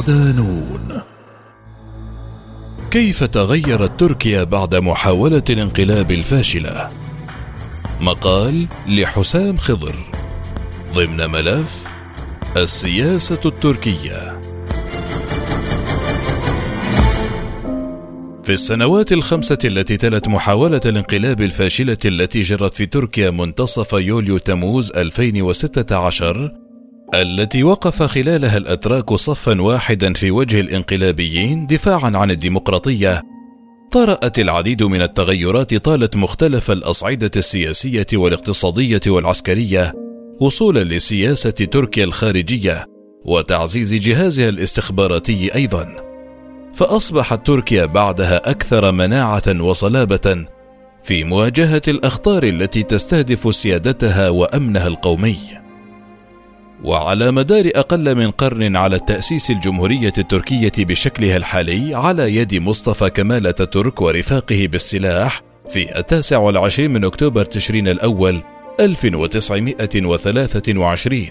صدانون كيف تغيرت تركيا بعد محاولة الانقلاب الفاشلة؟ مقال لحسام خضر. ضمن ملف السياسة التركية. في السنوات الخمسة التي تلت محاولة الانقلاب الفاشلة التي جرت في تركيا منتصف يوليو تموز 2016 التي وقف خلالها الأتراك صفا واحدا في وجه الانقلابيين دفاعا عن الديمقراطية. طرات العديد من التغيرات طالت مختلف الأصعدة السياسية والاقتصادية والعسكرية وصولا لسياسة تركيا الخارجية وتعزيز جهازها الاستخباراتي أيضا. فأصبحت تركيا بعدها أكثر مناعة وصلابة في مواجهة الأخطار التي تستهدف سيادتها وأمنها القومي. وعلى مدار أقل من قرن على تأسيس الجمهورية التركية بشكلها الحالي على يد مصطفى كمال أتاتورك ورفاقه بالسلاح في التاسع والعشرين من أكتوبر تشرين الأول 1923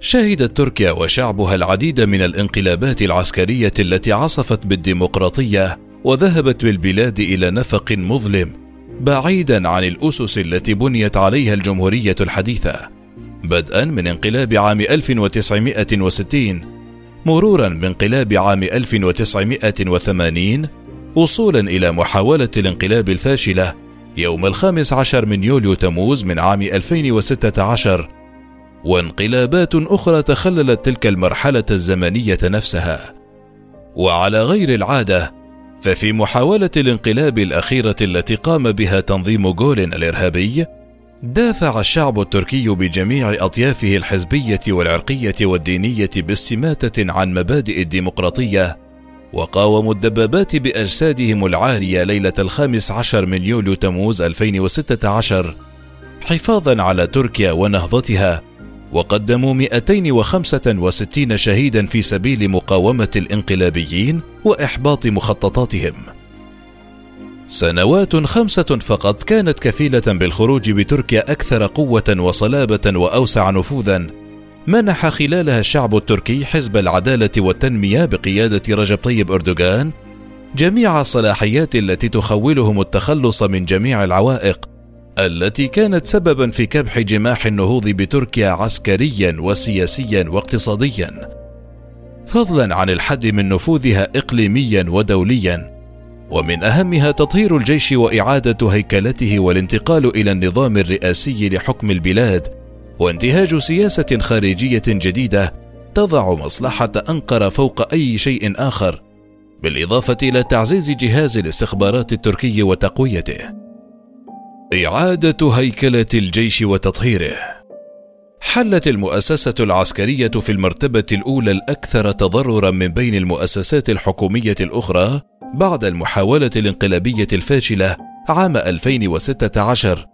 شهدت تركيا وشعبها العديد من الانقلابات العسكرية التي عصفت بالديمقراطية وذهبت بالبلاد إلى نفق مظلم بعيدا عن الأسس التي بنيت عليها الجمهورية الحديثة. بدءا من انقلاب عام 1960 مرورا بانقلاب عام 1980 وصولا إلى محاولة الانقلاب الفاشلة يوم الخامس عشر من يوليو تموز من عام 2016 وانقلابات أخرى تخللت تلك المرحلة الزمنية نفسها. وعلى غير العادة ففي محاولة الانقلاب الأخيرة التي قام بها تنظيم جولن الإرهابي دافع الشعب التركي بجميع أطيافه الحزبية والعرقية والدينية باستماتة عن مبادئ الديمقراطية وقاوموا الدبابات بأجسادهم العارية ليلة الخامس عشر من يوليو تموز 2016 حفاظا على تركيا ونهضتها وقدموا 265 شهيدا في سبيل مقاومة الانقلابيين وإحباط مخططاتهم. سنوات خمسة فقط كانت كفيلة بالخروج بتركيا أكثر قوة وصلابة وأوسع نفوذا. منح خلالها الشعب التركي حزب العدالة والتنمية بقيادة رجب طيب أردوغان جميع الصلاحيات التي تخولهم التخلص من جميع العوائق التي كانت سببا في كبح جماح النهوض بتركيا عسكريا وسياسيا واقتصاديا. فضلا عن الحد من نفوذها اقليميا ودوليا ومن أهمها تطهير الجيش وإعادة هيكلته والانتقال إلى النظام الرئاسي لحكم البلاد وانتهاج سياسة خارجية جديدة تضع مصلحة أنقرة فوق أي شيء آخر بالإضافة إلى تعزيز جهاز الاستخبارات التركي وتقويته. إعادة هيكلة الجيش وتطهيره. حلت المؤسسة العسكرية في المرتبة الأولى الأكثر تضررا من بين المؤسسات الحكومية الأخرى بعد المحاولة الانقلابية الفاشلة عام 2016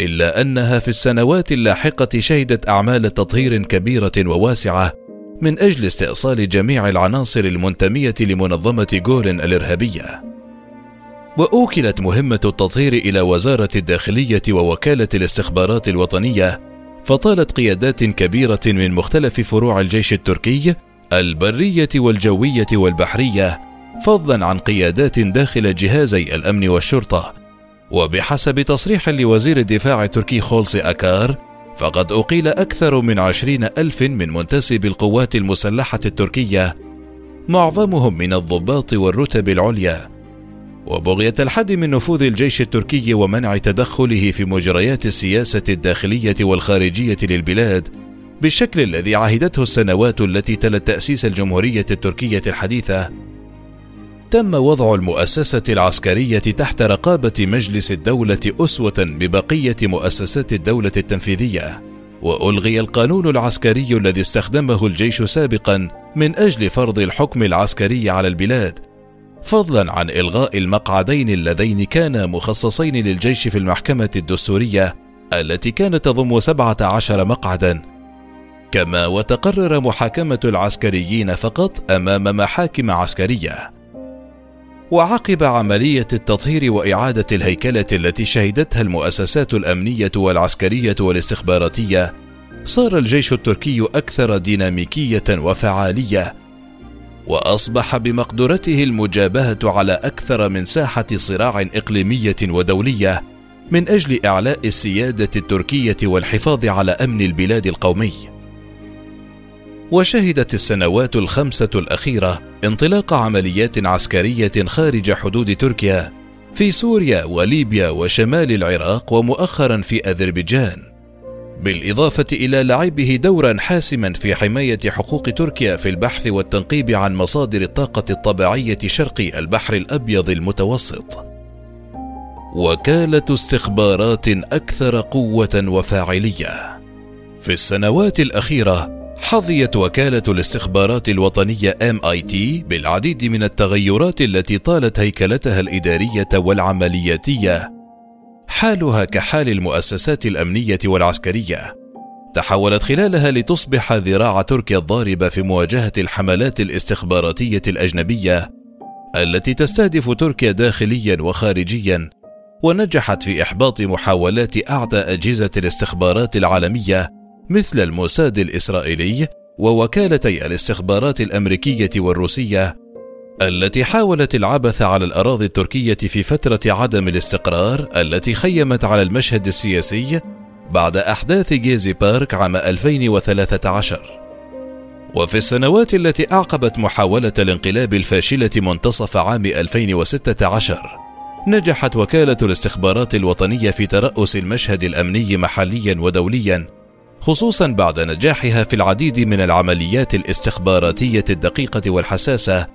إلا أنها في السنوات اللاحقة شهدت أعمال تطهير كبيرة وواسعة من أجل استئصال جميع العناصر المنتمية لمنظمة جورن الإرهابية. وأوكلت مهمة التطهير إلى وزارة الداخلية ووكالة الاستخبارات الوطنية، فطالت قيادات كبيرة من مختلف فروع الجيش التركي البرية والجوية والبحرية فضلا عن قيادات داخل جهازي الأمن والشرطة. وبحسب تصريح لوزير الدفاع التركي خولسي أكار فقد أقيل أكثر من عشرين ألف من منتسب القوات المسلحة التركية معظمهم من الضباط والرتب العليا. وبغية الحد من نفوذ الجيش التركي ومنع تدخله في مجريات السياسة الداخلية والخارجية للبلاد بالشكل الذي عهدته السنوات التي تلت تأسيس الجمهورية التركية الحديثة تم وضع المؤسسة العسكرية تحت رقابة مجلس الدولة أسوة ببقية مؤسسات الدولة التنفيذية، وألغي القانون العسكري الذي استخدمه الجيش سابقا من أجل فرض الحكم العسكري على البلاد، فضلا عن إلغاء المقعدين اللذين كانا مخصصين للجيش في المحكمة الدستورية التي كانت تضم 17 مقعدا. كما وتقرر محاكمة العسكريين فقط أمام محاكم عسكرية. وعقب عملية التطهير وإعادة الهيكلة التي شهدتها المؤسسات الأمنية والعسكرية والاستخباراتية، صار الجيش التركي أكثر ديناميكية وفعالية، وأصبح بمقدرته المجابهة على أكثر من ساحة صراع إقليمية ودولية من أجل إعلاء السيادة التركية والحفاظ على أمن البلاد القومي. وشهدت السنوات الخمسة الأخيرة انطلاق عمليات عسكرية خارج حدود تركيا في سوريا وليبيا وشمال العراق ومؤخرا في أذربيجان. بالإضافة إلى لعبه دورا حاسما في حماية حقوق تركيا في البحث والتنقيب عن مصادر الطاقة الطبيعية شرق البحر الأبيض المتوسط. وكالة استخبارات أكثر قوة وفاعلية. في السنوات الأخيرة حظيت وكالة الاستخبارات الوطنية MIT بالعديد من التغيرات التي طالت هيكلتها الإدارية والعملياتية. حالها كحال المؤسسات الأمنية والعسكرية. تحولت خلالها لتصبح ذراع تركيا الضاربة في مواجهة الحملات الاستخباراتية الأجنبية التي تستهدف تركيا داخليا وخارجيا ونجحت في إحباط محاولات اعدى أجهزة الاستخبارات العالمية مثل الموساد الإسرائيلي ووكالتي الاستخبارات الأمريكية والروسية التي حاولت العبث على الأراضي التركية في فترة عدم الاستقرار التي خيمت على المشهد السياسي بعد أحداث جيزي بارك عام 2013 وفي السنوات التي أعقبت محاولة الانقلاب الفاشلة منتصف عام 2016 نجحت وكالة الاستخبارات الوطنية في ترأس المشهد الأمني محليا ودوليا خصوصا بعد نجاحها في العديد من العمليات الاستخباراتية الدقيقة والحساسة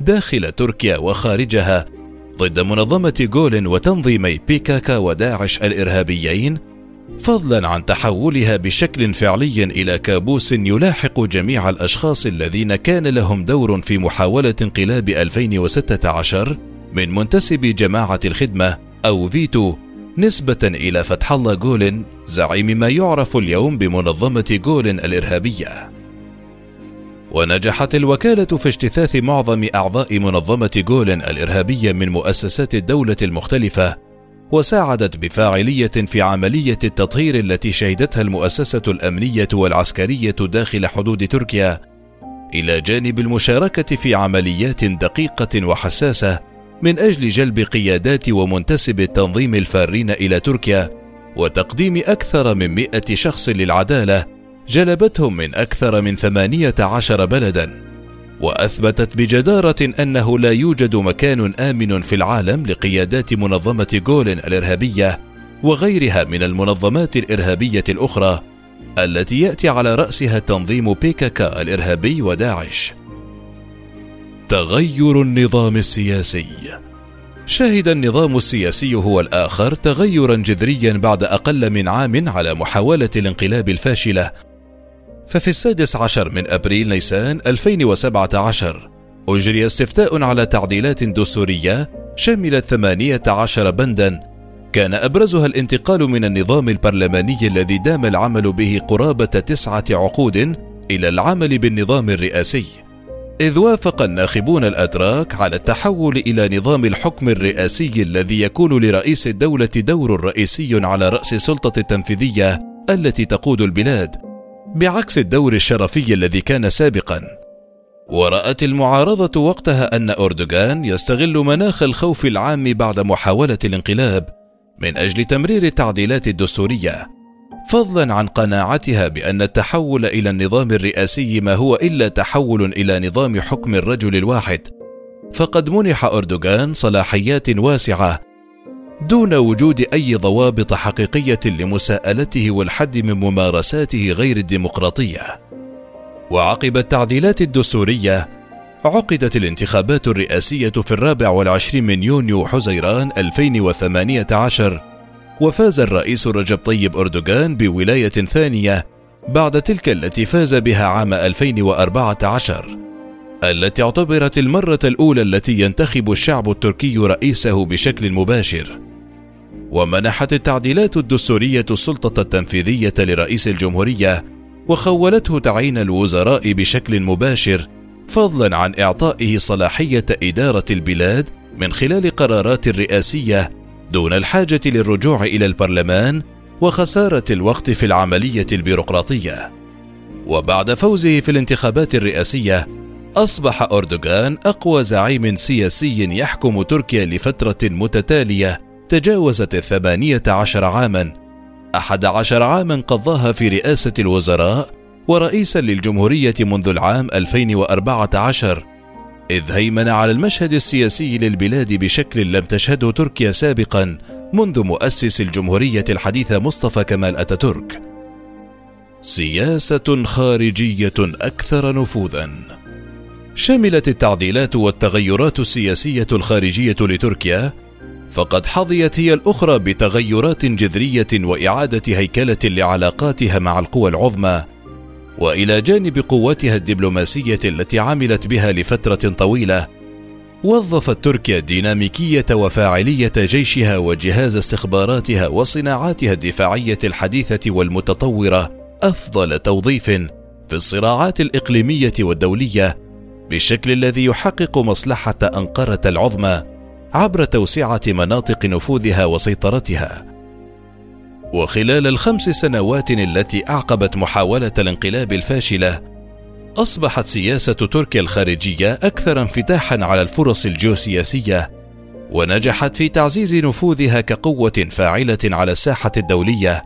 داخل تركيا وخارجها ضد منظمة جولن وتنظيمي بيكاكا وداعش الإرهابيين فضلا عن تحولها بشكل فعلي إلى كابوس يلاحق جميع الأشخاص الذين كان لهم دور في محاولة انقلاب 2016 من منتسبي جماعة الخدمة أو فيتو. نسبة إلى فتح الله جولن زعيم ما يعرف اليوم بمنظمة جولن الإرهابية. ونجحت الوكالة في اجتثاث معظم أعضاء منظمة جولن الإرهابية من مؤسسات الدولة المختلفة، وساعدت بفاعلية في عملية التطهير التي شهدتها المؤسسة الأمنية والعسكرية داخل حدود تركيا، إلى جانب المشاركة في عمليات دقيقة وحساسة من أجل جلب قيادات ومنتسب التنظيم الفارين إلى تركيا، وتقديم أكثر من مئة شخص للعدالة جلبتهم من أكثر من ثمانية عشر بلدا وأثبتت بجدارة أنه لا يوجد مكان آمن في العالم لقيادات منظمة جولن الإرهابية وغيرها من المنظمات الإرهابية الأخرى التي يأتي على رأسها تنظيم بيكاكا الإرهابي وداعش. تغير النظام السياسي. شهد النظام السياسي هو الآخر تغيرا جذريا بعد أقل من عام على محاولة الانقلاب الفاشلة. ففي السادس عشر من أبريل نيسان 2017 أجري استفتاء على تعديلات دستورية شملت 18 بندا. كان أبرزها الانتقال من النظام البرلماني الذي دام العمل به قرابة تسعة عقود إلى العمل بالنظام الرئاسي. إذ وافق الناخبون الأتراك على التحول إلى نظام الحكم الرئاسي الذي يكون لرئيس الدولة دور رئيسي على رأس السلطة التنفيذية التي تقود البلاد بعكس الدور الشرفي الذي كان سابقا. ورأت المعارضة وقتها أن أردوغان يستغل مناخ الخوف العام بعد محاولة الانقلاب من أجل تمرير التعديلات الدستورية. فضلا عن قناعتها بأن التحول إلى النظام الرئاسي ما هو إلا تحول إلى نظام حكم الرجل الواحد. فقد منح أردوغان صلاحيات واسعة دون وجود أي ضوابط حقيقية لمساءلته والحد من ممارساته غير الديمقراطية. وعقب التعديلات الدستورية عقدت الانتخابات الرئاسية في الرابع والعشرين من يونيو حزيران 2018 وفاز الرئيس رجب طيب أردوغان بولاية ثانية بعد تلك التي فاز بها عام 2014 التي اعتبرت المرة الأولى التي ينتخب الشعب التركي رئيسه بشكل مباشر. ومنحت التعديلات الدستورية السلطة التنفيذية لرئيس الجمهورية وخولته تعيين الوزراء بشكل مباشر فضلا عن إعطائه صلاحية إدارة البلاد من خلال قرارات رئاسية دون الحاجة للرجوع إلى البرلمان وخسارة الوقت في العملية البيروقراطية. وبعد فوزه في الانتخابات الرئاسية، أصبح أردوغان أقوى زعيم سياسي يحكم تركيا لفترة متتالية تجاوزت الثمانية عشر عاما أحد عشر عاما قضاها في رئاسة الوزراء ورئيسا للجمهورية منذ العام 2014 إذ هيمن على المشهد السياسي للبلاد بشكل لم تشهده تركيا سابقا منذ مؤسس الجمهورية الحديثة مصطفى كمال أتاتورك. سياسة خارجية أكثر نفوذا. شملت التعديلات والتغيرات السياسية الخارجية لتركيا فقد حظيت هي الأخرى بتغيرات جذرية وإعادة هيكلة لعلاقاتها مع القوى العظمى وإلى جانب قوتها الدبلوماسية التي عملت بها لفترة طويلة وظفت تركيا ديناميكيه وفاعلية جيشها وجهاز استخباراتها وصناعاتها الدفاعية الحديثة والمتطورة أفضل توظيف في الصراعات الإقليمية والدولية بالشكل الذي يحقق مصلحة أنقرة العظمى عبر توسعة مناطق نفوذها وسيطرتها. وخلال الخمس سنوات التي أعقبت محاولة الانقلاب الفاشلة أصبحت سياسة تركيا الخارجية أكثر انفتاحا على الفرص الجيوسياسية ونجحت في تعزيز نفوذها كقوة فاعلة على الساحة الدولية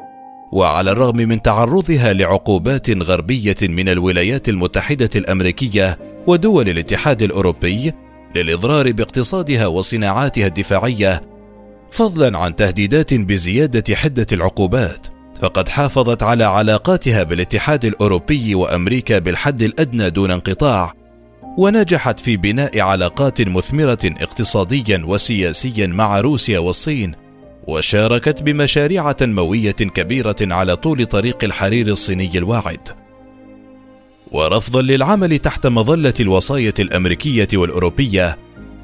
وعلى الرغم من تعرضها لعقوبات غربية من الولايات المتحدة الأمريكية ودول الاتحاد الأوروبي للإضرار باقتصادها وصناعاتها الدفاعية فضلا عن تهديدات بزيادة حدة العقوبات. فقد حافظت على علاقاتها بالاتحاد الأوروبي وأمريكا بالحد الأدنى دون انقطاع ونجحت في بناء علاقات مثمرة اقتصاديا وسياسيا مع روسيا والصين وشاركت بمشاريع تنمويه كبيرة على طول طريق الحرير الصيني الواعد. ورفضا للعمل تحت مظلة الوصايه الأمريكية والأوروبية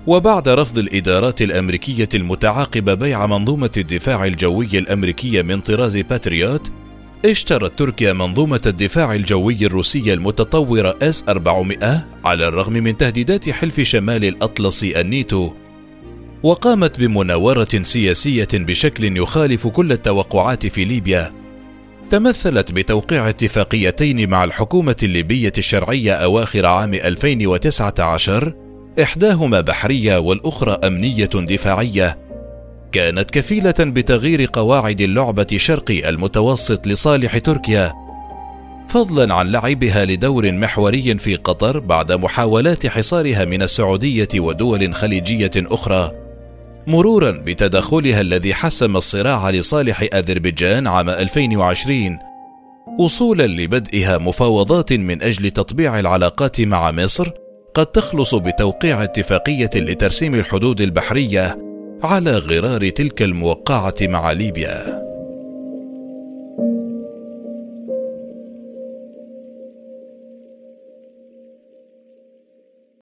وبعد رفض الإدارات الأمريكية المتعاقبة بيع منظومة الدفاع الجوي الأمريكية من طراز باتريوت اشترت تركيا منظومة الدفاع الجوي الروسية المتطورة اس 400 على الرغم من تهديدات حلف شمال الأطلسي الناتو وقامت بمناورة سياسية بشكل يخالف كل التوقعات في ليبيا. تمثلت بتوقيع اتفاقيتين مع الحكومة الليبية الشرعية أواخر عام 2019 إحداهما بحرية والأخرى أمنية دفاعية. كانت كفيلة بتغيير قواعد اللعبة شرقي المتوسط لصالح تركيا. فضلا عن لعبها لدور محوري في قطر بعد محاولات حصارها من السعودية ودول خليجية أخرى. مرورا بتدخلها الذي حسم الصراع لصالح أذربيجان عام 2020 وصولا لبدئها مفاوضات من أجل تطبيع العلاقات مع مصر قد تخلص بتوقيع اتفاقية لترسيم الحدود البحرية على غرار تلك الموقعة مع ليبيا.